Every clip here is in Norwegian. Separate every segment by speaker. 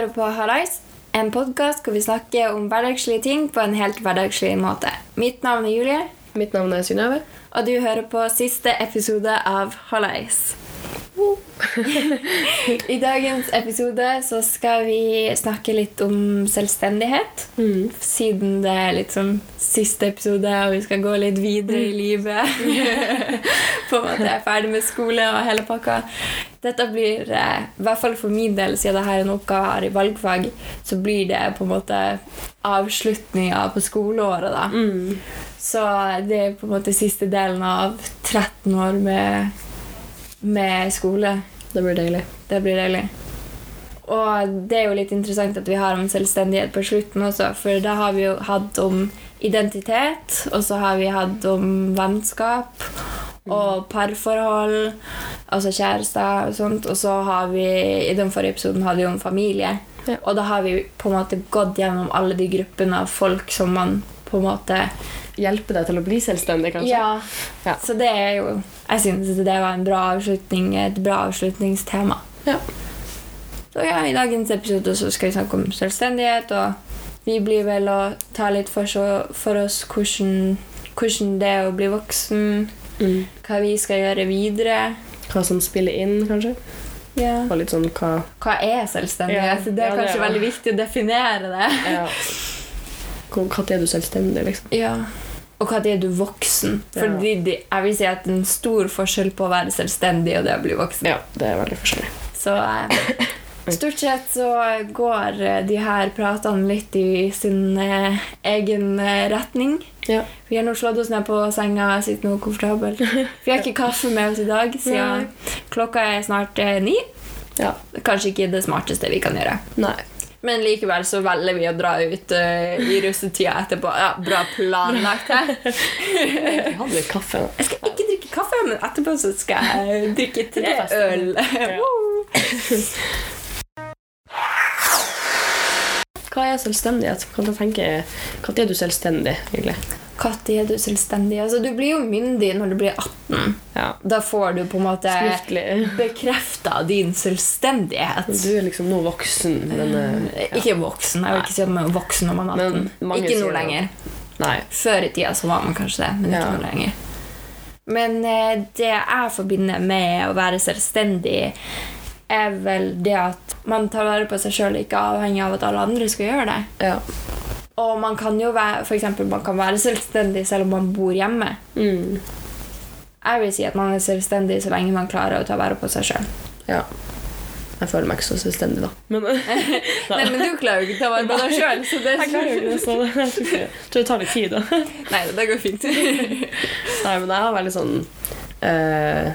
Speaker 1: Hører på Hallais, en podkast hvor vi snakker om hverdagslige ting på en helt hverdagslig måte. Mitt navn er Julie,
Speaker 2: Mitt navn er Synnøve.
Speaker 1: og du hører på siste episode av Hallais. I dagens episode så skal vi snakke litt om selvstendighet. Siden det er litt sånn siste episode, og vi skal gå litt videre i livet. på en måte jeg er ferdig med skole og hele pakka. Dette blir, eh, i hvert fall for min del, siden dette er en oppgave jeg har i valgfag, så blir det på en måte avslutninga på skoleåret. da. Så det er på en måte siste delen av 13 år med, med skole.
Speaker 2: Det blir deilig.
Speaker 1: Det blir deilig. Og det er jo litt interessant at vi har om selvstendighet på slutten også, for da har vi jo hatt om identitet, og så har vi hatt om vennskap og parforhold, altså kjærester og sånt, og så har vi i den forrige episoden hadde vi om familie.
Speaker 2: Ja.
Speaker 1: Og da har vi på en måte gått gjennom alle de gruppene av folk som man på en måte
Speaker 2: Hjelpe deg til å bli selvstendig, kanskje?
Speaker 1: Ja.
Speaker 2: Ja.
Speaker 1: Så det er jo Jeg syns det var en bra avslutning, et bra avslutningstema.
Speaker 2: Ja.
Speaker 1: Så ja, I dagens episode så skal vi snakke om selvstendighet, og vi blir vel å ta litt for, så, for oss hvordan, hvordan det er å bli voksen,
Speaker 2: Mm.
Speaker 1: hva vi skal gjøre videre.
Speaker 2: Hva som spiller inn, kanskje?
Speaker 1: Ja.
Speaker 2: Og litt sånn hva
Speaker 1: Hva er selvstendighet?
Speaker 2: Ja,
Speaker 1: det er
Speaker 2: ja, det
Speaker 1: kanskje
Speaker 2: er-
Speaker 1: veldig viktig å definere det.
Speaker 2: ja. Når er du selvstendig, liksom?
Speaker 1: Ja. Og hva er du voksen? Fordi de, jeg vil si at det er en stor forskjell på å være selvstendig og det å bli voksen.
Speaker 2: Ja, det er veldig forskjellig.
Speaker 1: Så eh, stort sett så går de her pratene litt i sin eh, egen eh, retning.
Speaker 2: Ja.
Speaker 1: Vi har nå slått oss ned på senga og sitter nå komfortabelt. Vi har ikke kaffe med oss i dag, siden klokka er snart eh, ni.
Speaker 2: ja.
Speaker 1: Kanskje ikke det smarteste vi kan gjøre.
Speaker 2: Nei.
Speaker 1: Men likevel så velger vi å dra ut uh, i russetida etterpå. Ja, Bra planlagt.
Speaker 2: Jeg hadde litt kaffe.
Speaker 1: Jeg skal ikke drikke kaffe, men etterpå så skal jeg drikke tre øl.
Speaker 2: Hva er selvstendighet? Kan du tenke Når er du selvstendig, egentlig?
Speaker 1: Når er du selvstendig? Altså, du blir jo myndig når du blir 18.
Speaker 2: Ja.
Speaker 1: Da får du på en måte bekrefta din selvstendighet.
Speaker 2: Du er liksom nå voksen, men ja.
Speaker 1: Ikke voksen. Jeg vil ikke si at man er voksen når man er 18. Ikke nå lenger.
Speaker 2: Nei.
Speaker 1: Før i tida så var man kanskje det, men ikke
Speaker 2: Ja.
Speaker 1: nå lenger. Men eh, det jeg forbinder med å være selvstendig, er vel det at man tar vare på seg sjøl, ikke avhengig av at alle andre skal gjøre det.
Speaker 2: Ja.
Speaker 1: Og man kan jo være, for eksempel, man kan være selvstendig selv om man bor hjemme.
Speaker 2: Mm.
Speaker 1: Jeg vil si at man er selvstendig så lenge man klarer å ta vare på seg sjøl.
Speaker 2: ja. Jeg føler meg ikke så selvstendig, da. Men
Speaker 1: Nei, men du klarer jo ikke å ta vare på deg sjøl, så det
Speaker 2: jeg klarer jo ikke det, så jeg tror jeg tror det tar litt tid. da.
Speaker 1: Nei, det går fint.
Speaker 2: Nei, men jeg har veldig sånn eh,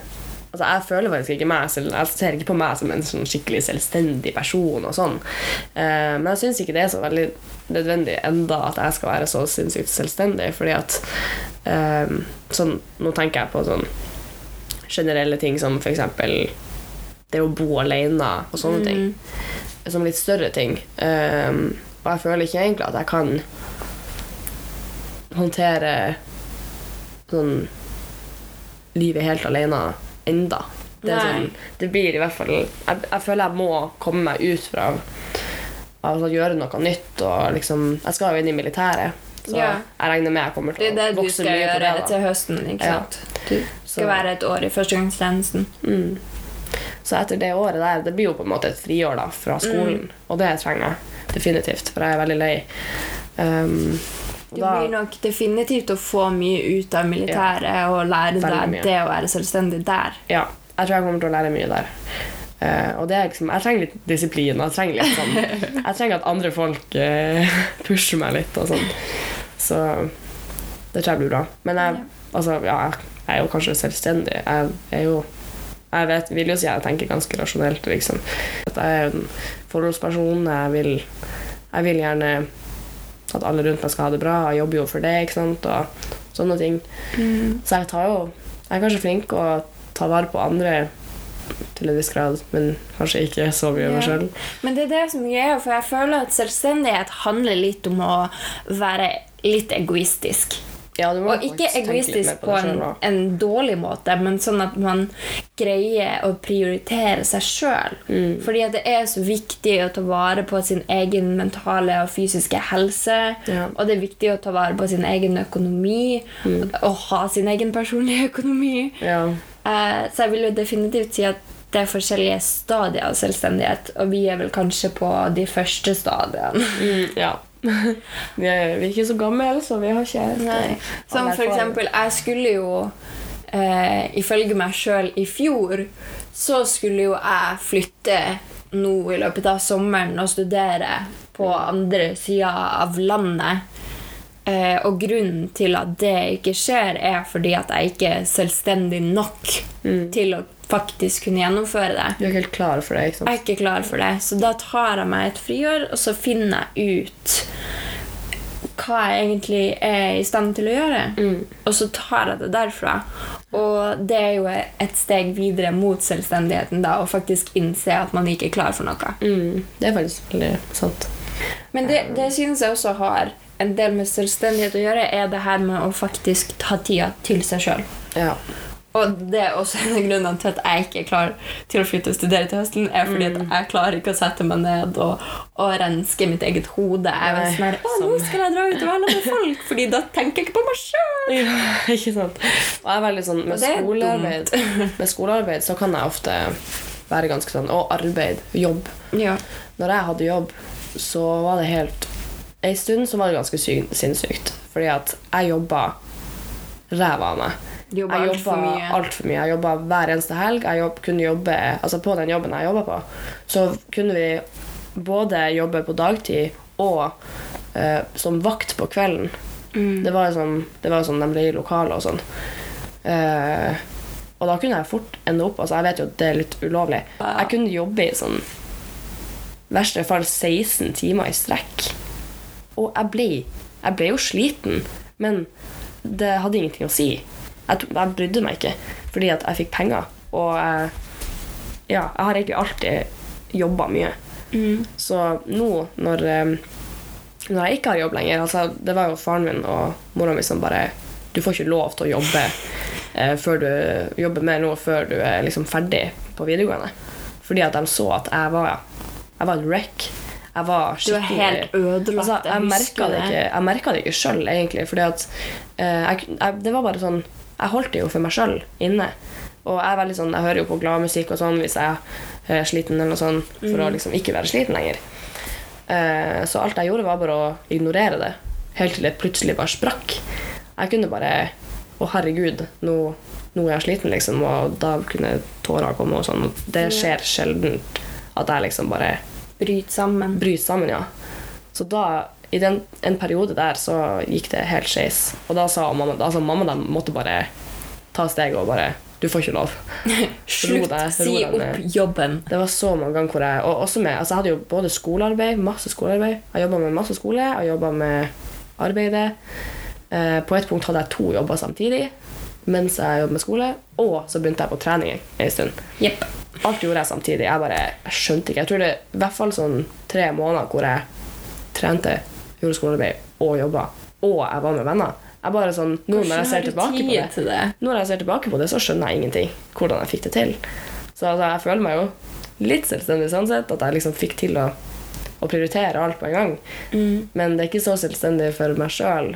Speaker 2: Altså, Jeg føler faktisk ikke meg selv Jeg ser ikke på meg som en sånn skikkelig selvstendig person. og sånn eh, Men jeg syns ikke det er så veldig nødvendig enda at jeg skal være så sinnssykt selvstendig. Fordi at eh, sånn, Nå tenker jeg på sånn generelle ting som f.eks. det å bo alene og sånne ting. Som litt større ting. Eh, og jeg føler ikke egentlig at jeg kan håndtere sånn livet helt alene enda. Det, er sånn, det blir i hvert fall jeg, jeg føler jeg må komme meg ut fra å gjøre noe nytt. Og liksom, jeg skal jo inn i militæret, så
Speaker 1: Ja.
Speaker 2: jeg regner med jeg kommer
Speaker 1: Det
Speaker 2: til
Speaker 1: er
Speaker 2: å
Speaker 1: det du
Speaker 2: vokse
Speaker 1: skal
Speaker 2: mye på
Speaker 1: gjøre
Speaker 2: det.
Speaker 1: til høsten. ikke
Speaker 2: Ja.
Speaker 1: sant? Du skal
Speaker 2: Så-
Speaker 1: være et år i førstegangstjenesten.
Speaker 2: Mm. Så etter det året der, det blir jo på en måte et friår da, fra skolen.
Speaker 1: Mm.
Speaker 2: Og det trenger jeg definitivt, for jeg er veldig lei. Um,
Speaker 1: Du
Speaker 2: da-
Speaker 1: blir nok definitivt å få mye ut av militæret og lære deg det å være selvstendig der.
Speaker 2: Ja, jeg tror jeg kommer til å lære mye der. Uh, og det er liksom, Jeg trenger litt disiplin. Jeg trenger litt sånn Jeg trenger at andre folk uh, pusher meg litt. og sånn. Så det tror jeg blir bra. Men jeg, altså, ja, jeg er jo kanskje selvstendig. Jeg er jo jeg vet, vil jo si jeg tenker ganske rasjonelt. liksom. At jeg er en forholdsperson. Jeg vil, jeg vil gjerne at alle rundt meg skal ha det bra. Jeg jobber jo for det. ikke sant, og sånne ting. Så jeg tar jo Jeg er kanskje flink å ta vare på andre til en viss grad, men kanskje ikke så mye
Speaker 1: Ja.
Speaker 2: sjøl.
Speaker 1: Men det er det som er greia, for jeg føler at selvstendighet handler litt om å være litt egoistisk.
Speaker 2: Ja,
Speaker 1: Og ikke egoistisk på,
Speaker 2: på
Speaker 1: en, en dårlig måte, men sånn at man greier å prioritere seg sjøl.
Speaker 2: Mm.
Speaker 1: Fordi det er så viktig å ta vare på sin egen mentale og fysiske helse.
Speaker 2: Ja.
Speaker 1: Og det er viktig å ta vare på sin egen økonomi
Speaker 2: Mm.
Speaker 1: og ha sin egen personlige økonomi.
Speaker 2: Ja.
Speaker 1: Uh, så jeg vil jo definitivt si at det er forskjellige stadier av selvstendighet, og vi er vel kanskje på de første stadiene.
Speaker 2: Mm, ja. vi, er, ikke så gamle, så vi har ikke
Speaker 1: Nei. Som for eksempel, jeg skulle jo eh, Ifølge meg sjøl i fjor så skulle jo jeg flytte nå i løpet av sommeren og studere på andre sida av landet. Eh, og grunnen til at det ikke skjer, er fordi at jeg ikke er selvstendig nok til å faktisk kunne gjennomføre det.
Speaker 2: Du er ikke helt klar for det. ikke sant?
Speaker 1: Jeg er ikke klar for det, så da tar jeg meg et friår, og så finner jeg ut hva jeg egentlig er i stand til å gjøre. Og så tar jeg det derfra. Og det er jo et steg videre mot selvstendigheten, da, å faktisk innse at man ikke er klar for noe.
Speaker 2: Mm, det er faktisk veldig sant.
Speaker 1: Men det, det synes jeg også har en del med selvstendighet å gjøre, er det her med å faktisk ta tida til seg sjøl.
Speaker 2: Ja.
Speaker 1: Og det er også en av grunnene til at jeg ikke er klar til å flytte og studere til høsten. er fordi at jeg klarer ikke å sette meg ned og, og renske mitt eget hode. Jeg er
Speaker 2: Nei,
Speaker 1: sånn her, å, nå skal jeg dra ut og være med folk, Fordi da tenker jeg ikke på meg sjøl.
Speaker 2: ja, ikke sant. Og jeg er veldig sånn med skolearbeid, med skolearbeid så kan jeg ofte være ganske sånn Og arbeid, jobb.
Speaker 1: Ja.
Speaker 2: Når jeg hadde jobb, så var det helt En stund så var det ganske sinnssykt. Fordi at jeg jobba ræva av meg.
Speaker 1: Jobba altfor mye.
Speaker 2: altfor mye. Jeg jobba hver eneste helg. Jeg jobb, kunne jobbe, altså På den jobben jeg jobba på, så kunne vi både jobbe på dagtid og eh, som vakt på kvelden.
Speaker 1: Mm.
Speaker 2: Det var jo sånn, det var sånn de i lokaler og sånn. Eh, og da kunne jeg fort ende opp altså Jeg vet jo at det er litt ulovlig. Jeg kunne jobbe i sånn verste fall 16 timer i strekk. Og jeg ble, jeg ble jo sliten, men det hadde ingenting å si. Jeg, to- jeg brydde meg ikke, fordi at jeg fikk penger. Og jeg, ja, jeg har egentlig alltid jobba mye.
Speaker 1: Mm.
Speaker 2: Så nå når, eh, når jeg ikke har jobb lenger altså, Det var jo faren min og mora mi som bare Du får ikke lov til å jobbe eh, før du jobber mer nå før du er liksom ferdig på videregående. Fordi at de så at jeg var Jeg var et wreck. Jeg var
Speaker 1: Du er helt ødelagt.
Speaker 2: Altså, jeg merka det ikke, jeg det ikke sjøl, egentlig. Fordi at eh, jeg, jeg, Det var bare sånn Jeg holdt det jo for meg sjøl inne. Og jeg er veldig sånn, jeg hører jo på gladmusikk og sånn hvis jeg er sliten, eller noe sånt, for å liksom ikke være sliten lenger. Eh, så alt jeg gjorde, var bare å ignorere det. Helt til det plutselig bare sprakk. Jeg kunne bare Å, herregud, nå, nå er jeg sliten, liksom. Og da kunne tårer komme og sånn. Det skjer sjelden at jeg liksom bare
Speaker 1: Bryter sammen.
Speaker 2: Bryter sammen, ja. Så da, i den, en periode der, så gikk det helt skeis. Og da sa mamma altså mamma da måtte bare ta steget og bare Du får ikke lov.
Speaker 1: Slutt.
Speaker 2: deg,
Speaker 1: Si opp jobben.
Speaker 2: Det var så mange ganger hvor jeg Og også med Altså, jeg hadde jo både skolearbeid, masse skolearbeid. Jeg jobba med masse skole, jeg jobba med arbeidet. Eh, på et punkt hadde jeg to jobber samtidig mens jeg jobbet med skole, og så begynte jeg på trening en stund.
Speaker 1: Yep.
Speaker 2: Alt gjorde jeg samtidig. Jeg bare jeg skjønte ikke. Jeg tror det er i hvert fall sånn tre måneder hvor jeg trente, gjorde skolearbeid og jobba, og jeg var med venner. Jeg bare sånn, nå når jeg ser tilbake på det,
Speaker 1: til det?
Speaker 2: når jeg ser tilbake på det, så skjønner jeg ingenting hvordan jeg fikk det til. Så altså, jeg føler meg jo litt selvstendig sånn sett, at jeg liksom fikk til å, å prioritere alt på en gang.
Speaker 1: Mm.
Speaker 2: Men det er ikke så selvstendig for meg sjøl,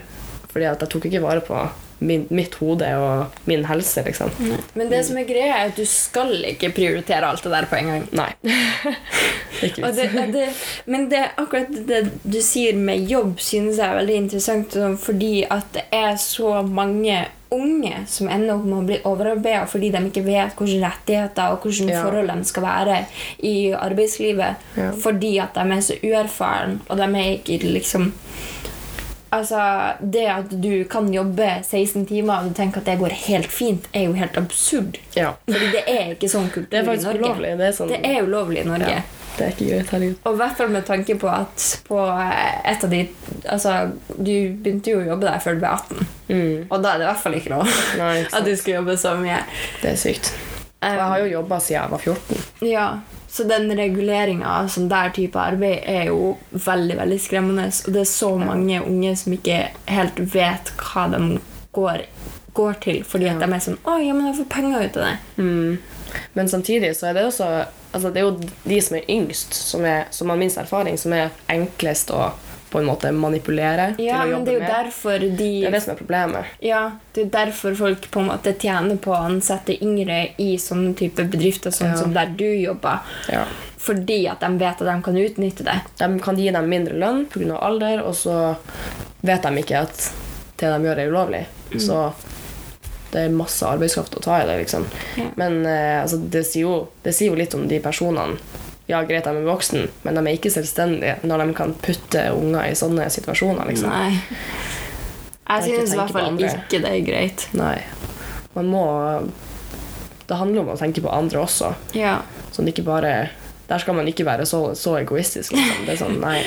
Speaker 2: fordi at jeg tok ikke vare på min, mitt hode og min helse, liksom.
Speaker 1: Men det som er greia, er at du skal ikke prioritere alt det der på en gang.
Speaker 2: Nei. det
Speaker 1: det, det, men det, akkurat det du sier med jobb, synes jeg er veldig interessant, fordi at det er så mange unge som ender opp med å bli overarbeida fordi de ikke vet hvilke rettigheter og hvilke
Speaker 2: Ja.
Speaker 1: forhold de skal være i arbeidslivet.
Speaker 2: Ja.
Speaker 1: Fordi at de er så uerfaren, og de er ikke liksom Altså, Det at du kan jobbe 16 timer og du tenker at det går helt fint, er jo helt absurd.
Speaker 2: Ja.
Speaker 1: Fordi det er ikke sånn kultur
Speaker 2: Det
Speaker 1: i Norge.
Speaker 2: ulovlig. Det er, sånn,
Speaker 1: Det er ulovlig i Norge.
Speaker 2: ja, det er ikke greit. Herregud.
Speaker 1: Og i hvert fall med tanke på at på eh, et av de Altså, du begynte jo å jobbe der før du ble 18.
Speaker 2: Mm.
Speaker 1: Og da er det i hvert fall ikke lov
Speaker 2: Nei, ikke
Speaker 1: at du skal jobbe så mye.
Speaker 2: Det er sykt. Um, jeg har jo jobba siden jeg var 14.
Speaker 1: Ja, Så den reguleringa av sånn der type arbeid er jo veldig veldig skremmende. Og det er så mange unge som ikke helt vet hva de går, går til fordi at de er sånn Å, ja, men jeg får penger ut av det.
Speaker 2: Mm. Men samtidig så er det også altså Det er jo de som er yngst, som, er, som har minst erfaring, som er enklest å på en måte manipulere
Speaker 1: Ja,
Speaker 2: til å
Speaker 1: men det
Speaker 2: jobbe
Speaker 1: jo
Speaker 2: med.
Speaker 1: de
Speaker 2: Det er det som er problemet.
Speaker 1: Ja, det er derfor folk på en måte tjener på å ansette yngre i sånne type bedrifter sånn
Speaker 2: Ja.
Speaker 1: som der du jobber.
Speaker 2: Ja.
Speaker 1: Fordi at de vet at de kan utnytte det.
Speaker 2: De kan gi dem mindre lønn pga. alder, og så vet de ikke at det de gjør, er ulovlig.
Speaker 1: Mm.
Speaker 2: Så det er masse arbeidskraft å ta i det, liksom.
Speaker 1: Ja.
Speaker 2: Men eh, altså, det, sier jo, det sier jo litt om de personene. Ja, greit, de er voksne, men de er ikke selvstendige når de kan putte unger i sånne situasjoner, liksom.
Speaker 1: Nei. Jeg synes i hvert fall ikke det er greit.
Speaker 2: Nei. Man må Det handler om å tenke på andre også.
Speaker 1: Ja.
Speaker 2: Sånn ikke bare Der skal man ikke være så, så egoistisk. Liksom. Det er sånn, nei,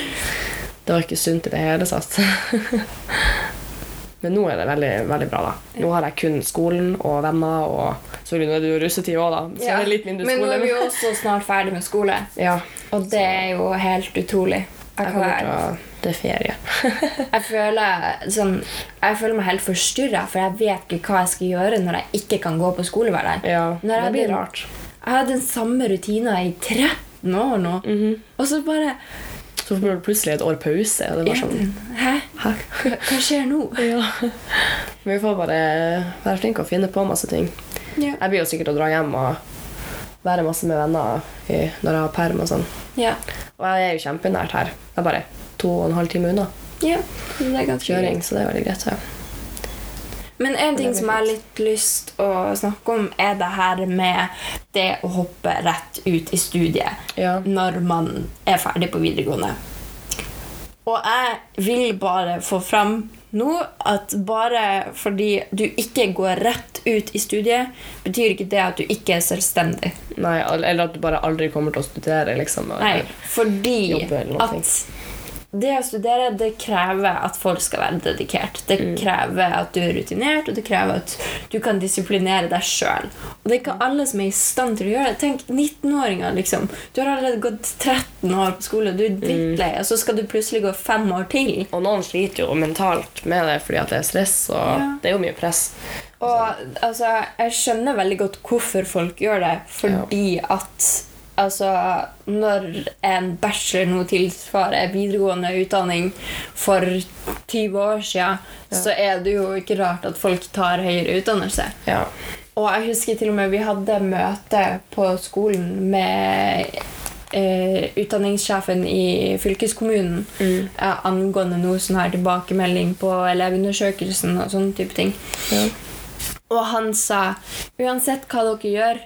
Speaker 2: det var ikke sunt i det hele tatt. Men nå er det veldig, veldig bra, da. Nå har jeg kun skolen og venner, og Sorry, nå er det jo russetid òg, da. Så er det litt mindre
Speaker 1: Men nå er vi jo også snart ferdig med skole,
Speaker 2: Ja.
Speaker 1: og det er jo helt utrolig. Jeg,
Speaker 2: Jeg kommer til å Det er ferie.
Speaker 1: jeg, føler, sånn, jeg føler meg helt forstyrra, for jeg vet ikke hva jeg skal gjøre når jeg ikke kan gå på skole hver dag.
Speaker 2: Ja,
Speaker 1: Når jeg
Speaker 2: det blir rart.
Speaker 1: Jeg hadde den samme rutina i 13 år nå,
Speaker 2: Mhm.
Speaker 1: og så bare
Speaker 2: Så får du plutselig et år pause, og det var sånn
Speaker 1: Hæ?
Speaker 2: Hæ?
Speaker 1: Hva, skjer nå?
Speaker 2: Ja. Vi får bare være flinke og finne på masse ting.
Speaker 1: Ja.
Speaker 2: Jeg blir jo sikkert å dra hjem og være masse med venner i, når jeg har perm og sånn.
Speaker 1: Ja.
Speaker 2: Og jeg er jo kjempenært her. Jeg er bare to og en halv time unna
Speaker 1: ja. Det er ganske
Speaker 2: kjøring, så det er veldig greit. Ja.
Speaker 1: Men en ting som jeg har litt lyst å snakke om, er det her med det å hoppe rett ut i studiet
Speaker 2: Ja.
Speaker 1: når man er ferdig på videregående. Og jeg vil bare få fram nå at bare fordi du ikke går rett ut i studiet, betyr ikke det at du ikke er selvstendig.
Speaker 2: Nei, eller at du bare aldri kommer til å studere, liksom.
Speaker 1: Nei, fordi at det å studere det krever at folk skal være dedikert. Det
Speaker 2: Mm.
Speaker 1: krever at du er rutinert, og det krever at du kan disiplinere deg sjøl. Og det er ikke alle som er i stand til å gjøre det. Tenk 19-åringer, liksom. Du har allerede gått 13 år på skole, du er drittlei, og så skal du plutselig gå fem år til.
Speaker 2: Og noen sliter jo mentalt med det fordi at det er stress, og
Speaker 1: Ja.
Speaker 2: det er jo mye press.
Speaker 1: Og altså, jeg skjønner veldig godt hvorfor folk gjør det. Fordi at altså, når en bachelor nå tilsvarer videregående utdanning for 20 år siden, så er det jo ikke rart at folk tar høyere utdannelse.
Speaker 2: Ja.
Speaker 1: Og jeg husker til og med vi hadde møte på skolen med eh, utdanningssjefen i fylkeskommunen eh, angående noe sånn her tilbakemelding på elevundersøkelsen og sånne type ting.
Speaker 2: Ja.
Speaker 1: Og han sa uansett hva dere gjør,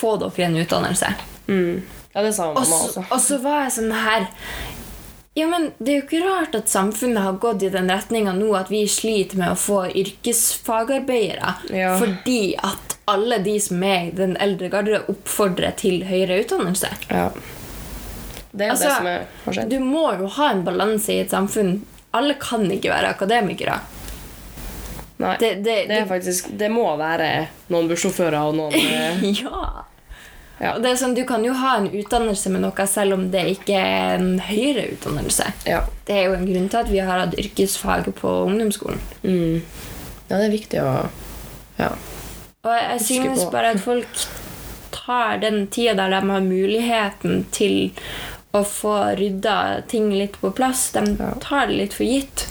Speaker 1: få dere en utdannelse.
Speaker 2: Mm. ja, det sa mamma
Speaker 1: så,
Speaker 2: også.
Speaker 1: og så var jeg sånn her Ja, men det er jo ikke rart at samfunnet har gått i den retninga nå at vi sliter med å få yrkesfagarbeidere.
Speaker 2: Ja.
Speaker 1: Fordi at alle de som er i den eldre garde, oppfordrer til høyere utdannelse.
Speaker 2: Ja. Det er jo
Speaker 1: Altså,
Speaker 2: det som er, har skjedd.
Speaker 1: Du må jo ha en balanse i et samfunn. Alle kan ikke være akademikere.
Speaker 2: Nei,
Speaker 1: Det, det,
Speaker 2: det er faktisk Det må være noen bussjåfører og noen eh,
Speaker 1: Ja.
Speaker 2: Ja.
Speaker 1: Det er sånn, Du kan jo ha en utdannelse med noe selv om det ikke er en høyere utdannelse.
Speaker 2: Ja.
Speaker 1: Det er jo en grunn til at vi har hatt yrkesfag på ungdomsskolen.
Speaker 2: Mm. ja, det er viktig å Ja.
Speaker 1: Og jeg
Speaker 2: jeg
Speaker 1: synes
Speaker 2: på.
Speaker 1: bare at folk tar den tida der de har muligheten til å få rydda ting litt på plass, de tar det litt for gitt.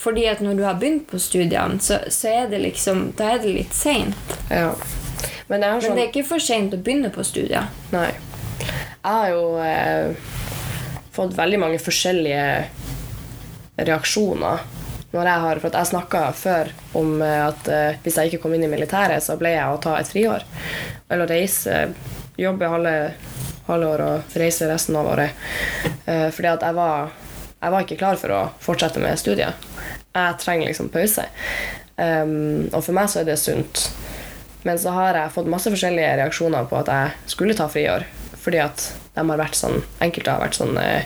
Speaker 1: Fordi at når du har begynt på studiene, så, så er det liksom, da er det litt seint.
Speaker 2: ja. Men har
Speaker 1: Men
Speaker 2: sånn
Speaker 1: det er ikke for seint å begynne på studier.
Speaker 2: Nei. Jeg har jo eh, fått veldig mange forskjellige reaksjoner når jeg har For jeg snakka før om eh, at eh, hvis jeg ikke kom inn i militæret, så ble jeg å ta et friår. Eller reise, jobbe halve, halve år og reise resten av året. Eh, fordi at jeg var, jeg var ikke klar for å fortsette med studier. Jeg trenger liksom pause. Um, og for meg så er det sunt. Men så har jeg fått masse forskjellige reaksjoner på at jeg skulle ta friår. Fordi at de har vært sånn Enkelte har vært sånn eh,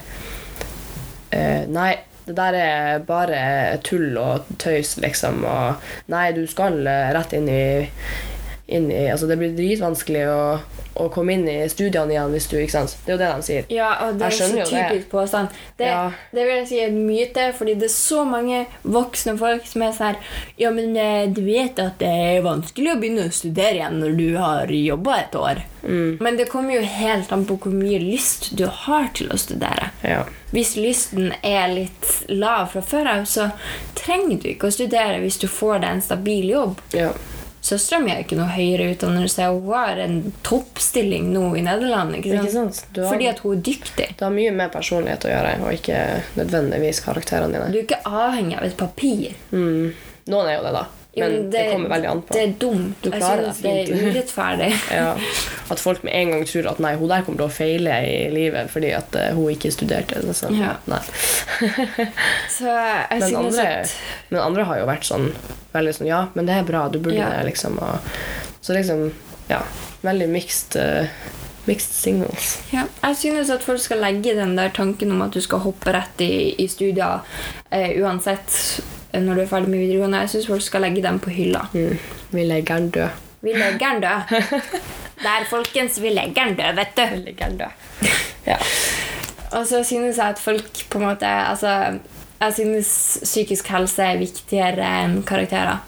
Speaker 2: eh, Nei, det der er bare tull og tøys, liksom. Og nei, du skal rett inn i, inn i Altså, det blir dritvanskelig å å komme inn i studiene igjen hvis du ikke sant? Det er jo det de sier.
Speaker 1: Ja, og det er så typisk påstand. Det,
Speaker 2: Ja.
Speaker 1: det vil jeg si er en myte, fordi det er så mange voksne folk som er sånn Ja, men eh, du vet at det er vanskelig å begynne å studere igjen når du har jobba et år.
Speaker 2: Mm.
Speaker 1: Men det kommer jo helt an på hvor mye lyst du har til å studere.
Speaker 2: Ja.
Speaker 1: Hvis lysten er litt lav fra før av, så trenger du ikke å studere hvis du får deg en stabil jobb.
Speaker 2: ja.
Speaker 1: Søstera mi er ikke noe høyere utdannelse, hun har en toppstilling nå i Nederland. Ikke sant?
Speaker 2: Ikke sant? Har,
Speaker 1: Fordi at hun er dyktig.
Speaker 2: det har mye med personlighet å gjøre, og ikke nødvendigvis karakterene dine.
Speaker 1: Du er ikke avhengig av et papir.
Speaker 2: Mm. Noen er jo det, da.
Speaker 1: Jo,
Speaker 2: Men det, kommer veldig an på.
Speaker 1: Det er dumt.
Speaker 2: Du klarer deg
Speaker 1: det er urettferdig.
Speaker 2: Ja, At folk med en gang tror at nei, hun der kommer til å feile i livet fordi at eh, hun ikke studerte. Det, så.
Speaker 1: Ja.
Speaker 2: Nei.
Speaker 1: Så jeg
Speaker 2: Men andre,
Speaker 1: at
Speaker 2: men andre har jo vært sånn veldig sånn Ja, men det er bra, du burde
Speaker 1: Ja.
Speaker 2: det, liksom. Og, så liksom Ja. Veldig mixed, Uh, mixed signals.
Speaker 1: ja, Jeg synes at folk skal legge den der tanken om at du skal hoppe rett i, i studier eh, uansett eh, når du er ferdig med videregående. Jeg synes folk skal legge dem på hylla.
Speaker 2: Mm. Vi legger den død.
Speaker 1: Vi legger den død. Der, folkens. Vi legger den død, vet du.
Speaker 2: Vi legger den død. Ja.
Speaker 1: Og så synes jeg at folk på en måte Altså, jeg synes psykisk helse er viktigere enn karakterer.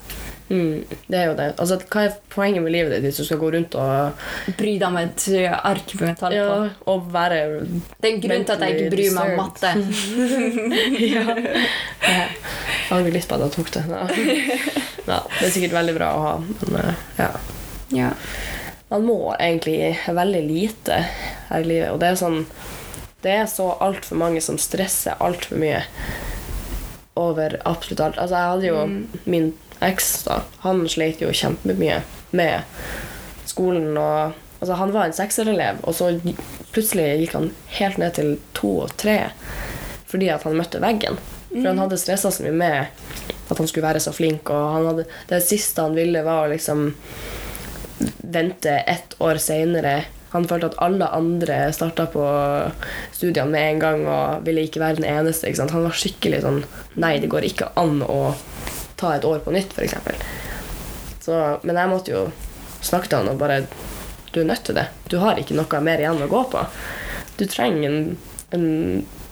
Speaker 2: Mm, det er jo det. Altså, hva er poenget med livet ditt hvis du skal gå rundt og
Speaker 1: Bry deg om et ark med tall på.
Speaker 2: ja, Og være
Speaker 1: Det er en grunn til at jeg ikke bryr meg om matte.
Speaker 2: ja. Jeg angrer litt på at jeg tok det. Ja. Det er sikkert veldig bra å ha, men eh, ja.
Speaker 1: Ja.
Speaker 2: Man må egentlig veldig lite her i livet, og det er sånn Det er så altfor mange som stresser altfor mye over absolutt alt. Altså, jeg hadde jo min eks, da. Han slet jo kjempemye med skolen og Altså, han var en sekserelev, og så plutselig gikk han helt ned til to og tre fordi at han møtte veggen. For han hadde stressa så mye med at han skulle være så flink, og han hadde, det siste han ville, var å liksom vente ett år seinere. Han følte at alle andre starta på studiene med en gang og ville ikke være den eneste. Han var skikkelig sånn Nei, det går ikke an å ta et år på nytt, f.eks. Men jeg måtte jo snakke til han og bare Du er nødt til det. Du har ikke noe mer igjen å gå på. Du trenger en, en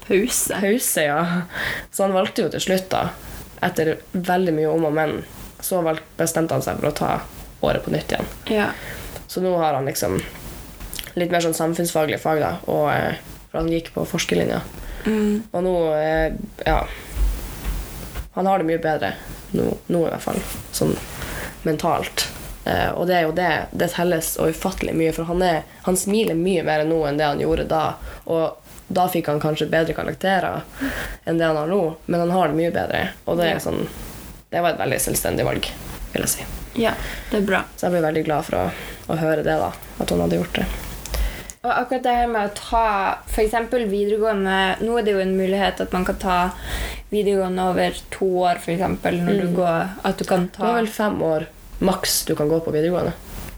Speaker 1: Pause.
Speaker 2: pause, ja. Så han valgte jo til slutt, da, etter veldig mye om og men, så bestemte han seg for å ta året på nytt igjen.
Speaker 1: Ja.
Speaker 2: Så nå har han liksom litt mer sånn samfunnsfaglige fag, da, og eh, for han gikk på forskerlinja.
Speaker 1: Mm.
Speaker 2: Og nå, eh, ja Han har det mye bedre nå, nå i hvert fall, sånn mentalt. Eh, og det er jo det Det telles og ufattelig mye, for han, er, han smiler mye mer nå enn det han gjorde da. Og da fikk han kanskje bedre karakterer enn det han har nå, men han har det mye bedre. Og det sånn Det var et veldig selvstendig valg, vil jeg si.
Speaker 1: ja, det er bra.
Speaker 2: Så jeg ble veldig glad for å, å høre det, da. At hun hadde gjort det.
Speaker 1: Og akkurat det her med å ta f.eks. videregående Nå er det jo en mulighet at man kan ta videregående over to år, f.eks. Når du går At du kan
Speaker 2: Det
Speaker 1: ta
Speaker 2: var vel fem år maks du kan gå på videregående.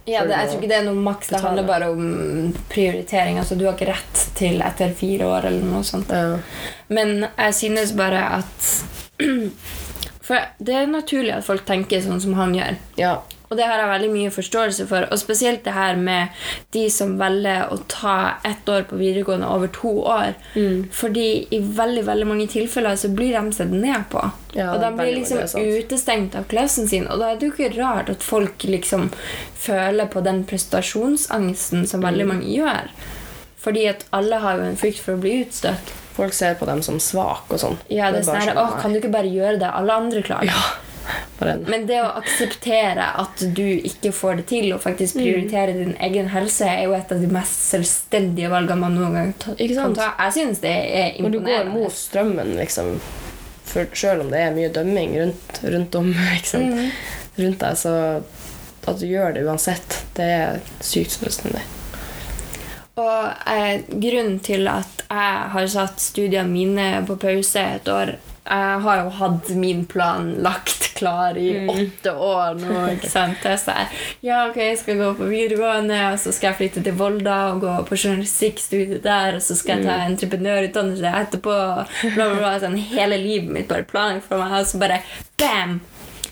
Speaker 1: Ja, det, Jeg tror ikke det er noe maks. Det handler bare om prioritering. Altså, du har ikke rett til etter fire år eller noe sånt.
Speaker 2: Ja.
Speaker 1: Men jeg synes bare at For det er naturlig at folk tenker sånn som han gjør.
Speaker 2: ja.
Speaker 1: Og det har jeg veldig mye forståelse for. Og spesielt det her med de som velger å ta ett år på videregående over to år.
Speaker 2: Mm.
Speaker 1: Fordi i veldig veldig mange tilfeller så blir de sett ned på.
Speaker 2: Ja,
Speaker 1: og de blir liksom
Speaker 2: det er
Speaker 1: utestengt av klassen sin. Og da er det jo ikke rart at folk liksom føler på den prestasjonsangsten som
Speaker 2: Mm.
Speaker 1: veldig mange gjør. Fordi at alle har jo en frykt for å bli utstøtt.
Speaker 2: Folk ser på dem som svake og sånn.
Speaker 1: Ja, det er
Speaker 2: bare
Speaker 1: sånn her,
Speaker 2: sånn,
Speaker 1: Å, kan du ikke bare gjøre det? Alle andre klarer det.
Speaker 2: Ja.
Speaker 1: Men det å akseptere at du ikke får det til, og faktisk
Speaker 2: Mm.
Speaker 1: prioritere din egen helse, er jo et av de mest selvstendige valgene man noen gang ta, kan ta. Jeg synes det er imponerende.
Speaker 2: når du går mot strømmen, liksom Selv om det er mye dømming rundt, rundt om sant?
Speaker 1: Mhm.
Speaker 2: rundt deg, så at du gjør det uansett, det er sykt selvstendig.
Speaker 1: Og eh, grunnen til at jeg har satt studiene mine på pause et år Jeg har jo hatt min plan lagt klar i åtte år nå. ikke sant? Er sånn, ja, ok, jeg skal gå på videregående, og så skal jeg flytte til Volda og gå på journalistikkstudiet der, og så skal jeg ta entreprenørutdannelse etterpå. Bla, bla, bla, sånn, hele livet mitt bare planlagt for meg, og så bare bam!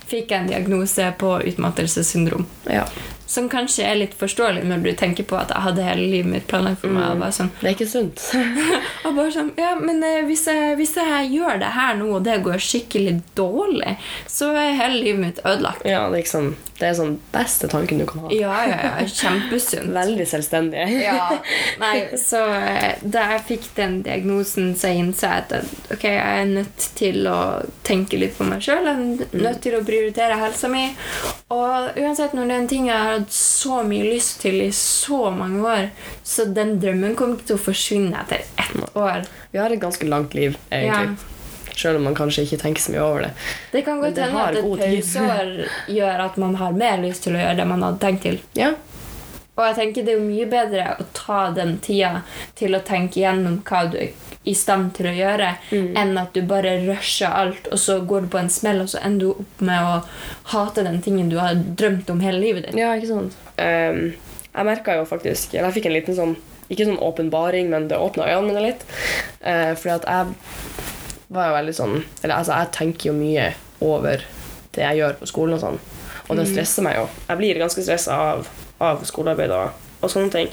Speaker 1: Fikk jeg en diagnose på utmattelsessyndrom.
Speaker 2: Ja.
Speaker 1: Som kanskje er litt forståelig når du tenker på at jeg hadde hele livet mitt planlagt for meg. Bare sånn,
Speaker 2: Det er ikke sunt.
Speaker 1: og bare sånn Ja, men eh, hvis jeg, hvis jeg gjør det her nå, og det går skikkelig dårlig, så er hele livet mitt ødelagt.
Speaker 2: ja, det er sånn Det er sånn beste tanken du kan ha.
Speaker 1: Ja, ja, ja. Kjempesunt.
Speaker 2: Veldig selvstendig.
Speaker 1: Ja, nei, så eh, Da jeg fikk den diagnosen, så innså jeg at ok, jeg er nødt til å tenke litt på meg sjøl. Jeg er nødt til å prioritere helsa mi. Og uansett når det er en ting jeg har hatt så mye lyst til i så mange år, så den drømmen kommer ikke til å forsvinne etter ett år.
Speaker 2: Vi har et ganske langt liv, egentlig. Selv om man kanskje ikke tenker så mye over det.
Speaker 1: Det kan godt hende at et pauseår gjør at man har mer lyst til å gjøre det man hadde tenkt til.
Speaker 2: Ja,
Speaker 1: Og jeg tenker det er mye bedre å ta den tida til å tenke gjennom hva du er i stand til å gjøre, enn at du bare rusher alt, og så går du på en smell, og så ender du opp med å hate den tingen du har drømt om hele livet ditt.
Speaker 2: ja ikke sant? Um, jeg merka jo faktisk Eller jeg fikk en liten sånn Ikke sånn åpenbaring, men det åpna øynene mine litt. Uh, fordi at jeg var jo veldig sånn Eller altså, jeg tenker jo mye over det jeg gjør på skolen og sånn. Og det stresser meg jo. Jeg blir ganske stressa av, av skolearbeid og, og sånne ting.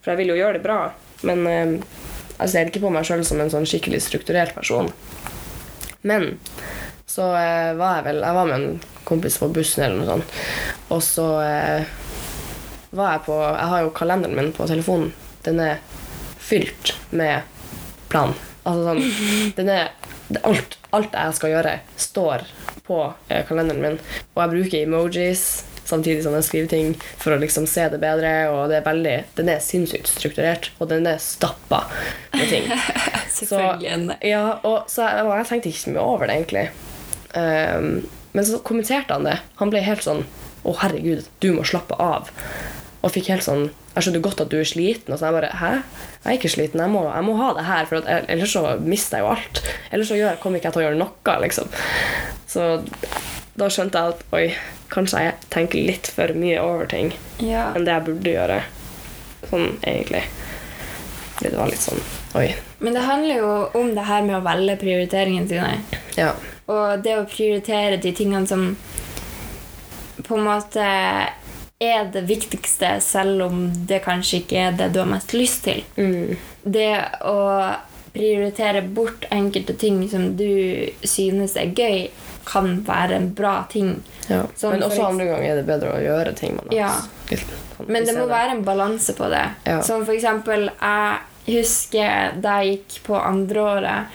Speaker 2: For jeg vil jo gjøre det bra. Men eh, jeg ser ikke på meg sjøl som en sånn skikkelig strukturert person. Men så eh, var jeg vel Jeg var med en kompis på bussen eller noe sånt. Og så eh, var jeg på Jeg har jo kalenderen min på telefonen. Den er fylt med plan. Altså sånn Den er alt, alt jeg skal gjøre, står på eh, kalenderen min. Og jeg bruker emojis samtidig som jeg skriver ting for å liksom se det bedre. Og det er veldig, den er sinnssykt strukturert, og den er stappa med ting.
Speaker 1: Selvfølgelig.
Speaker 2: Ja, og, så og jeg tenkte ikke så mye over det, egentlig. Um, men så kommenterte han det. Han ble helt sånn Å, herregud, du må slappe av. Og fikk helt sånn Jeg skjønner godt at du er sliten. Og så jeg bare Hæ? Jeg er ikke sliten. Jeg må, jeg må ha det her, for at, ellers så mister jeg jo alt. Ellers så gjør, kommer ikke jeg til å gjøre noe, liksom. Så da skjønte jeg at oi, kanskje jeg tenker litt for mye over ting
Speaker 1: Ja.
Speaker 2: enn det jeg burde gjøre. Sånn egentlig. Det var litt sånn Oi.
Speaker 1: Men det handler jo om det her med å velge prioriteringene sine.
Speaker 2: Ja.
Speaker 1: Og det å prioritere de tingene som på en måte er det viktigste, selv om det kanskje ikke er det du har mest lyst til.
Speaker 2: Mm.
Speaker 1: Det å prioritere bort enkelte ting som du synes er gøy, kan være en bra ting.
Speaker 2: Ja.
Speaker 1: Sånn
Speaker 2: Men også andre ganger er det bedre å gjøre ting man har
Speaker 1: Ja. Men det må være en balanse på det.
Speaker 2: Ja.
Speaker 1: Som for eksempel Jeg husker da jeg gikk på andreåret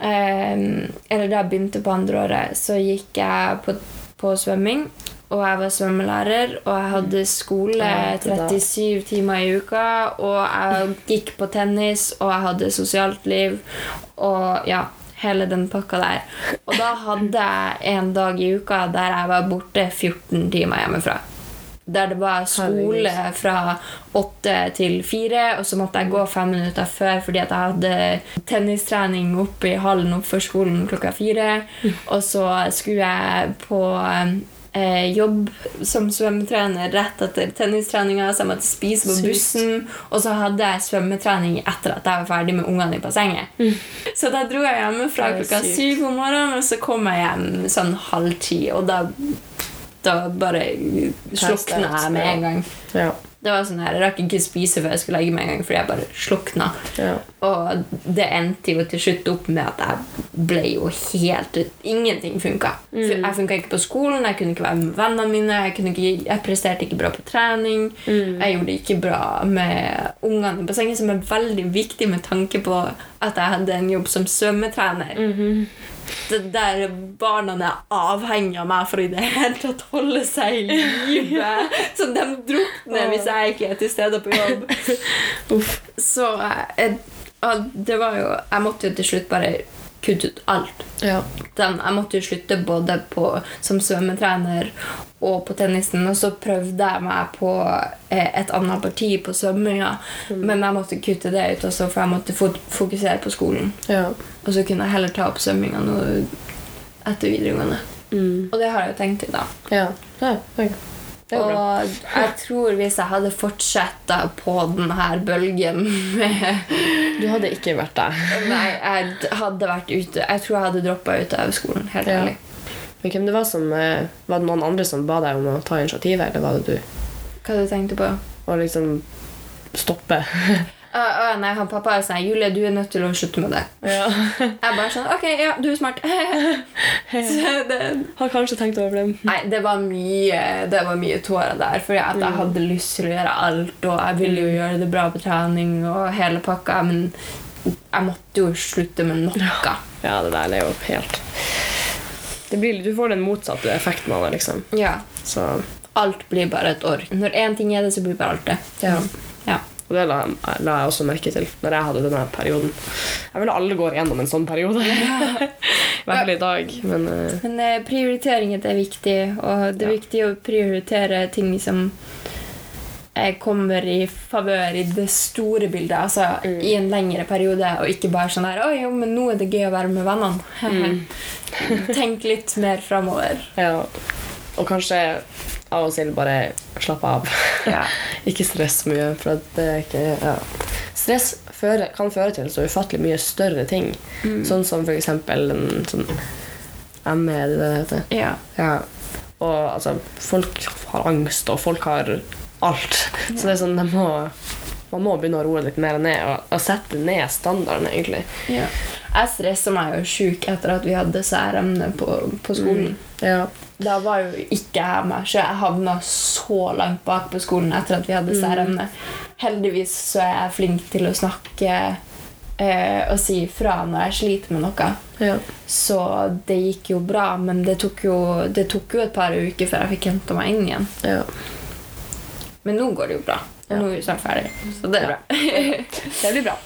Speaker 1: um, Eller da jeg begynte på andreåret, så gikk jeg på, på svømming. Og jeg var svømmelærer, og jeg hadde skole
Speaker 2: Ja, det da.
Speaker 1: 37 timer i uka. Og jeg gikk på tennis, og jeg hadde sosialt liv. Og ja, hele den pakka der. Og da hadde jeg en dag i uka der jeg var borte 14 timer hjemmefra. Der det var skole fra åtte til fire, og så måtte jeg gå fem minutter før fordi jeg hadde tennistrening oppe i hallen oppfor skolen klokka fire. Og så skulle jeg på eh, jobb som svømmetrener rett etter tennistreninga, så jeg måtte spise på bussen. Og så hadde jeg svømmetrening etter at jeg var ferdig med ungene i bassenget. Så da dro jeg hjemmefra klokka syv om morgenen, og så kom jeg hjem sånn halv ti, og da da bare slukna jeg med en gang.
Speaker 2: Ja.
Speaker 1: Det var sånn her, Jeg rakk ikke spise før jeg skulle legge meg en gang, fordi jeg bare slukna.
Speaker 2: Ja.
Speaker 1: Og det endte jo til slutt opp med at jeg ble jo helt Ingenting funka. Jeg funka ikke på skolen, jeg kunne ikke være med vennene mine, jeg, ikke, jeg presterte ikke bra på trening. Jeg gjorde det ikke bra med ungene i bassenget, som er veldig viktig med tanke på at jeg hadde en jobb som svømmetrener. Det der barna er avhengig av meg for i det hele tatt holde seg i live. Så de drukner hvis jeg ikke er til stede på jobb. Så jeg, og det var jo Jeg måtte jo til slutt bare kutte ut alt.
Speaker 2: Ja.
Speaker 1: Den, jeg måtte jo slutte både på, som svømmetrener og på tennisen. Og så prøvde jeg meg på eh, et annet parti på svømminga, men jeg måtte kutte det ut, også, for jeg måtte fokusere på skolen.
Speaker 2: Ja.
Speaker 1: Og så kunne jeg heller ta opp svømminga nå etter videregående.
Speaker 2: Mm.
Speaker 1: Og det har jeg jo tenkt til, da.
Speaker 2: Ja. ja. bra.
Speaker 1: Og jeg tror hvis jeg hadde fortsatt på denne bølgen med
Speaker 2: Du hadde ikke vært der.
Speaker 1: Nei, jeg hadde vært ute Jeg tror jeg hadde droppa ut av skolen. Helt
Speaker 2: Ja.
Speaker 1: ærlig.
Speaker 2: Men hvem det var som eh, Var det noen andre som ba deg om å ta initiativet, eller var det du?
Speaker 1: Hva du tenkte på?
Speaker 2: Å liksom stoppe.
Speaker 1: Å, uh, nei, han pappa er sånn Julie, du er nødt til å slutte med det.
Speaker 2: Ja.
Speaker 1: Jeg bare sånn Ok, ja, du er smart. Så det,
Speaker 2: Har kanskje tenkt over det.
Speaker 1: nei, det var mye Det var mye tårer der. Fordi at jeg hadde lyst til å gjøre alt, og jeg ville jo gjøre det bra på trening og hele pakka, men jeg måtte jo slutte med noe.
Speaker 2: Ja, det der er jo helt det blir, Du får den motsatte effekten av det, liksom.
Speaker 1: Ja.
Speaker 2: Så
Speaker 1: Alt blir bare et ork. Når én ting er det, så blir bare alt det.
Speaker 2: Ja. Og det la, la jeg også merke til når jeg hadde denne perioden. Jeg føler alle går gjennom en sånn periode. I dag. Men uh...
Speaker 1: Men eh, prioriteringer er viktig, og det er
Speaker 2: Ja.
Speaker 1: viktig å prioritere ting som kommer i favør i det store bildet, altså
Speaker 2: Mm.
Speaker 1: i en lengre periode, og ikke bare sånn der 'Å jo, men nå er det gøy å være med vennene'.
Speaker 2: Mm.
Speaker 1: Tenk litt mer framover.
Speaker 2: ja. Og kanskje av og til bare slappe av.
Speaker 1: Ja.
Speaker 2: ikke stress mye, for det er ikke ja. Stress fører, kan føre til så ufattelig mye større ting. Sånn som for eksempel en sånn ME, det det heter?
Speaker 1: Ja.
Speaker 2: Ja. Og altså, folk har angst, og folk har alt. Så det er sånn, de må, man må begynne å roe litt mer ned og, og sette ned standarden, egentlig.
Speaker 1: ja. Jeg stressa meg jo sjuk etter at vi hadde særemne på, på skolen.
Speaker 2: Ja.
Speaker 1: Da var jo ikke jeg meg, så jeg havna så langt bak på skolen etter at vi hadde særemne. Heldigvis så er jeg flink til å snakke eh, og si fra når jeg sliter med noe.
Speaker 2: ja.
Speaker 1: Så det gikk jo bra, men det tok jo, det tok jo et par uker før jeg fikk henta meg inn igjen.
Speaker 2: ja.
Speaker 1: Men nå går det jo bra.
Speaker 2: Ja.
Speaker 1: nå er vi snart ferdig. Så det er bra.
Speaker 2: Det blir bra.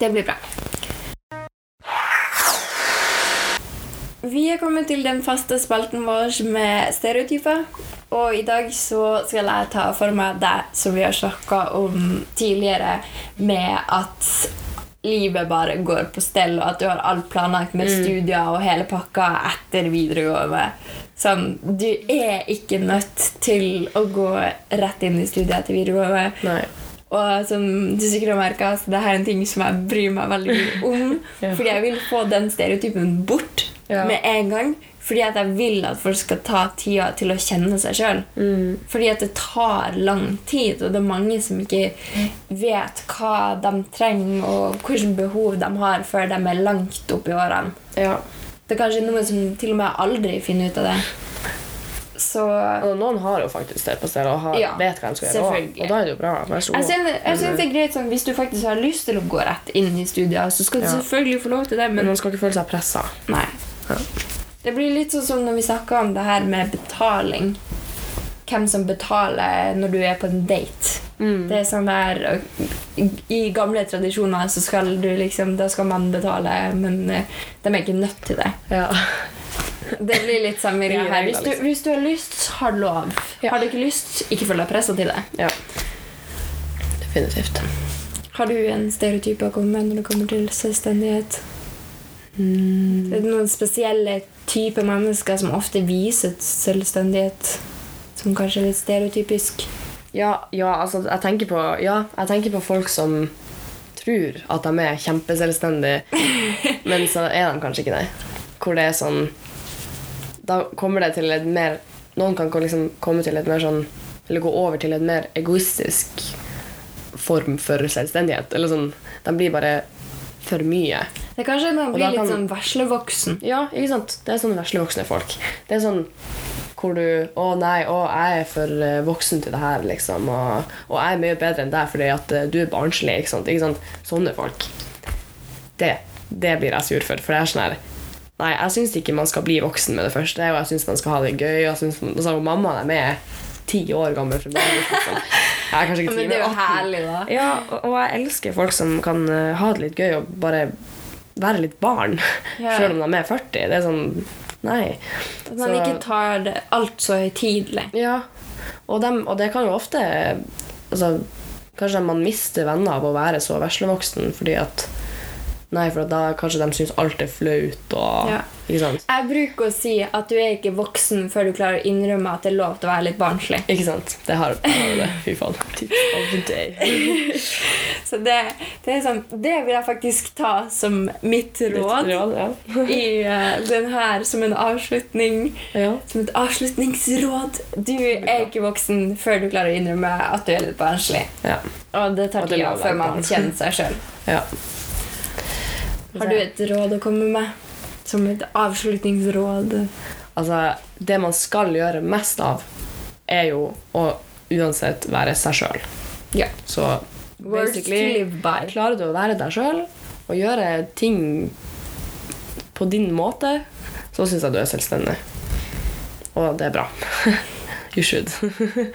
Speaker 2: Det
Speaker 1: blir bra. Vi er kommet til den faste spalten vår med stereotyper. Og i dag så skal jeg ta for meg det som vi har snakka om tidligere, med at livet bare går på stell, og at du har alt planlagt med studier og hele pakka etter videregående. Sånn, du er ikke nødt til å gå rett inn i studiet etter videregående.
Speaker 2: Nei.
Speaker 1: Og som du sikkert har merket, så det er en ting som jeg bryr meg veldig mye om.
Speaker 2: Ja.
Speaker 1: Fordi jeg vil få den stereotypen bort
Speaker 2: Ja.
Speaker 1: med en gang. Fordi at jeg vil at folk skal ta tida til å kjenne seg sjøl.
Speaker 2: Mm.
Speaker 1: Fordi at det tar lang tid, og det er mange som ikke vet hva de trenger, og hvilke behov de har før de er langt opp i årene.
Speaker 2: Ja.
Speaker 1: Det er kanskje noen som til og med aldri finner ut av det. Så
Speaker 2: Og noen har jo faktisk det på stedet og har,
Speaker 1: Ja,
Speaker 2: vet hva de skal gjøre. Og da er det jo bra.
Speaker 1: Jeg synes, det er greit sånn, Hvis du faktisk har lyst til å gå rett inn i studier, så skal du
Speaker 2: Ja.
Speaker 1: selvfølgelig få lov til det,
Speaker 2: Men
Speaker 1: men
Speaker 2: man skal ikke føle seg pressa.
Speaker 1: nei.
Speaker 2: Ja.
Speaker 1: Det blir litt sånn som når vi snakker om det her med betaling. Hvem som betaler når du er på en date.
Speaker 2: Mm.
Speaker 1: Det er sånn der I gamle tradisjoner så skal du liksom Da skal man betale, men eh, de er ikke nødt til det.
Speaker 2: Ja.
Speaker 1: Det blir litt samme greia her. Hvis du,
Speaker 2: liksom.
Speaker 1: hvis du har lyst, har du lov.
Speaker 2: Ja.
Speaker 1: Har du ikke lyst, ikke følg deg pressa til det.
Speaker 2: ja. Definitivt.
Speaker 1: Har du en stereotyp å komme med når det kommer til selvstendighet?
Speaker 2: Mm.
Speaker 1: Er det noen spesielle typer mennesker som ofte viser selvstendighet? Som kanskje er litt stereotypisk?
Speaker 2: Ja, ja, altså jeg tenker, på, ja, jeg tenker på folk som tror at de er kjempeselvstendige, men så er de kanskje ikke det. Hvor det er sånn Da kommer det til et mer Noen kan liksom komme til et mer sånn Eller gå over til et mer egoistisk form for selvstendighet. Eller sånn De blir bare for mye.
Speaker 1: Det er kanskje man blir litt
Speaker 2: kan-
Speaker 1: sånn veslevoksen.
Speaker 2: Ja, ikke sant? Det er sånne veslevoksne folk. Det er sånn hvor du Å nei, å, jeg er for eh, voksen til det her, liksom. Og, og jeg er mye bedre enn deg fordi at eh, du er barnslig. Ikke sant? Ikke sant? Sånne folk. Det, det blir jeg sur for. For det er sånn her Nei, jeg syns ikke man skal bli voksen med det første, og jeg syns man skal ha det gøy. Og jeg synes, altså, mammaen er med ti år gammel. Liksom. Jeg kanskje ikke 10,
Speaker 1: Men det er jo
Speaker 2: 18.
Speaker 1: herlig, da.
Speaker 2: Ja, og, og jeg elsker folk som kan eh, ha det litt gøy og bare være litt barn.
Speaker 1: Ja.
Speaker 2: Selv om de er 40. Det er sånn Nei.
Speaker 1: At man
Speaker 2: Så-
Speaker 1: ikke tar alt så høytidelig.
Speaker 2: Ja. Og, dem, og det kan jo ofte altså, Kanskje man mister venner av å være så veslevoksen fordi at Nei, for da kanskje de syns alt er flaut og
Speaker 1: Ja.
Speaker 2: Ikke sant?
Speaker 1: Jeg bruker å si at du er ikke voksen før du klarer å innrømme at det er lov til å være litt barnslig.
Speaker 2: Ikke sant? Det har det. Fy faen.
Speaker 1: Så det, det er sånn Det vil jeg faktisk ta som mitt råd
Speaker 2: Litt råd, ja.
Speaker 1: i uh, den her som en avslutning.
Speaker 2: ja.
Speaker 1: Som et avslutningsråd. Du er ikke voksen før du klarer å innrømme at du er litt barnslig.
Speaker 2: ja.
Speaker 1: Og det tar tida før man kjenner seg sjøl.
Speaker 2: ja.
Speaker 1: Har du et råd å komme med? Som et avslutningsråd?
Speaker 2: Altså, det man skal gjøre mest av, er jo å uansett være seg sjøl.
Speaker 1: Ja.
Speaker 2: Så basically. Klarer du å være deg sjøl og gjøre ting på din måte, så syns jeg du er selvstendig. Og det er bra. you should.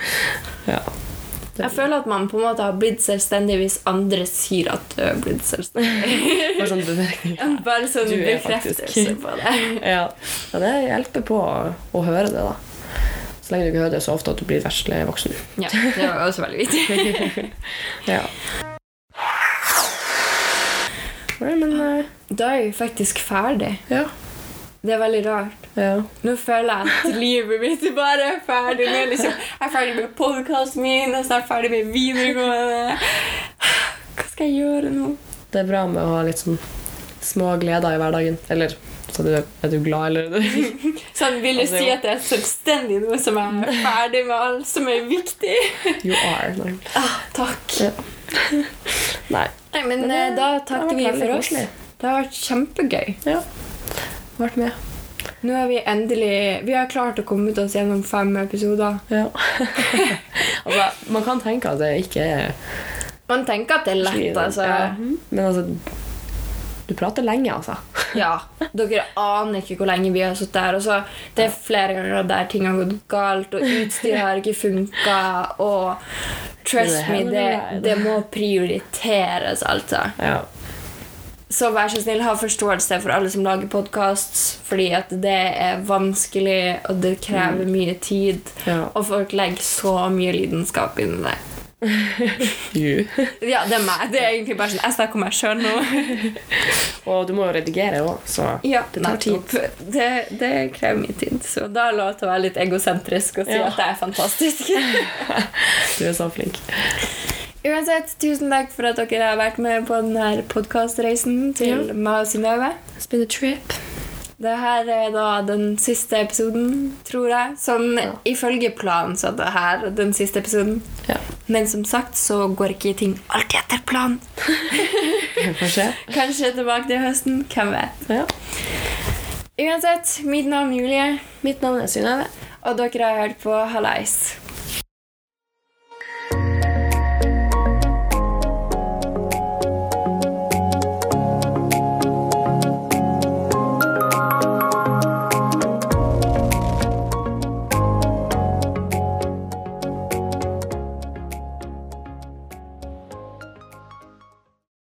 Speaker 2: ja.
Speaker 1: Jeg føler at man på en måte har blitt selvstendig hvis andre sier at du har blitt selvstendig.
Speaker 2: Bare sånn bemerkning.
Speaker 1: Bare sånn bekreftelse på det.
Speaker 2: Ja. ja, det hjelper på å, å høre det, da. Så lenge du ikke hører det så ofte at du blir vesle voksen.
Speaker 1: Ja, det var også veldig viktig.
Speaker 2: Ja. Men uh...
Speaker 1: Da er vi faktisk ferdig.
Speaker 2: ja.
Speaker 1: Det er veldig rart.
Speaker 2: ja.
Speaker 1: Nå føler jeg at livet mitt bare er ferdig. Nå liksom, jeg er ferdig med podkasten min, jeg er snart ferdig med videregående. Hva skal jeg gjøre nå?
Speaker 2: Det er bra med å ha litt sånn små gleder i hverdagen. Eller så du, er du glad, eller
Speaker 1: Sånn, vil du
Speaker 2: Altså,
Speaker 1: si at jeg er selvstendig nå som jeg er ferdig med alt som er viktig?
Speaker 2: You are. Nei.
Speaker 1: Ah, takk.
Speaker 2: Ja. Nei.
Speaker 1: Nei, men
Speaker 2: Men det-
Speaker 1: eh, da
Speaker 2: det
Speaker 1: takker vi for oss.
Speaker 2: koselig.
Speaker 1: Det har vært kjempegøy.
Speaker 2: Ja. Vært med.
Speaker 1: Nå har vi endelig Vi har klart å komme ut oss gjennom fem episoder.
Speaker 2: Ja. altså, man kan tenke at det ikke er
Speaker 1: Man tenker at det er lett, altså.
Speaker 2: Ja. Men altså Du prater lenge, altså.
Speaker 1: Ja, dere aner ikke hvor lenge vi har sittet her. Altså, det er flere ganger der ting har gått galt, og utstyret har ikke funka. Og trust
Speaker 2: Det
Speaker 1: me, det, det må prioriteres, altså.
Speaker 2: Ja.
Speaker 1: Så vær så snill, ha forståelse for alle som lager podkast, fordi at det er vanskelig, og det krever mye tid.
Speaker 2: ja.
Speaker 1: Og folk legger så mye lidenskap inni det. Ja, det er meg. Det er egentlig bare sånn Jeg snakker om meg sjøl nå.
Speaker 2: Og du må jo redigere òg, så
Speaker 1: Ja,
Speaker 2: det tar tid.
Speaker 1: nettopp. Det, det krever mye tid. Så da er det lov til å være litt egosentrisk og si
Speaker 2: Ja.
Speaker 1: at det er fantastisk.
Speaker 2: Du er så flink.
Speaker 1: Uansett, tusen takk for at dere har vært med på denne podkastreisen til
Speaker 2: Ja.
Speaker 1: meg og Synnøve.
Speaker 2: It's been a trip.
Speaker 1: Det her er da den siste episoden, tror jeg. Sånn
Speaker 2: Ja.
Speaker 1: ifølge planen så er det her den siste episoden.
Speaker 2: Ja.
Speaker 1: Men som sagt så går ikke ting alltid etter planen.
Speaker 2: Kanskje.
Speaker 1: Kanskje tilbake til høsten. Hvem vet.
Speaker 2: Ja.
Speaker 1: Uansett, mitt navn er Julie,
Speaker 2: Mitt navn er Synnøve.
Speaker 1: og dere har hørt på Hallais.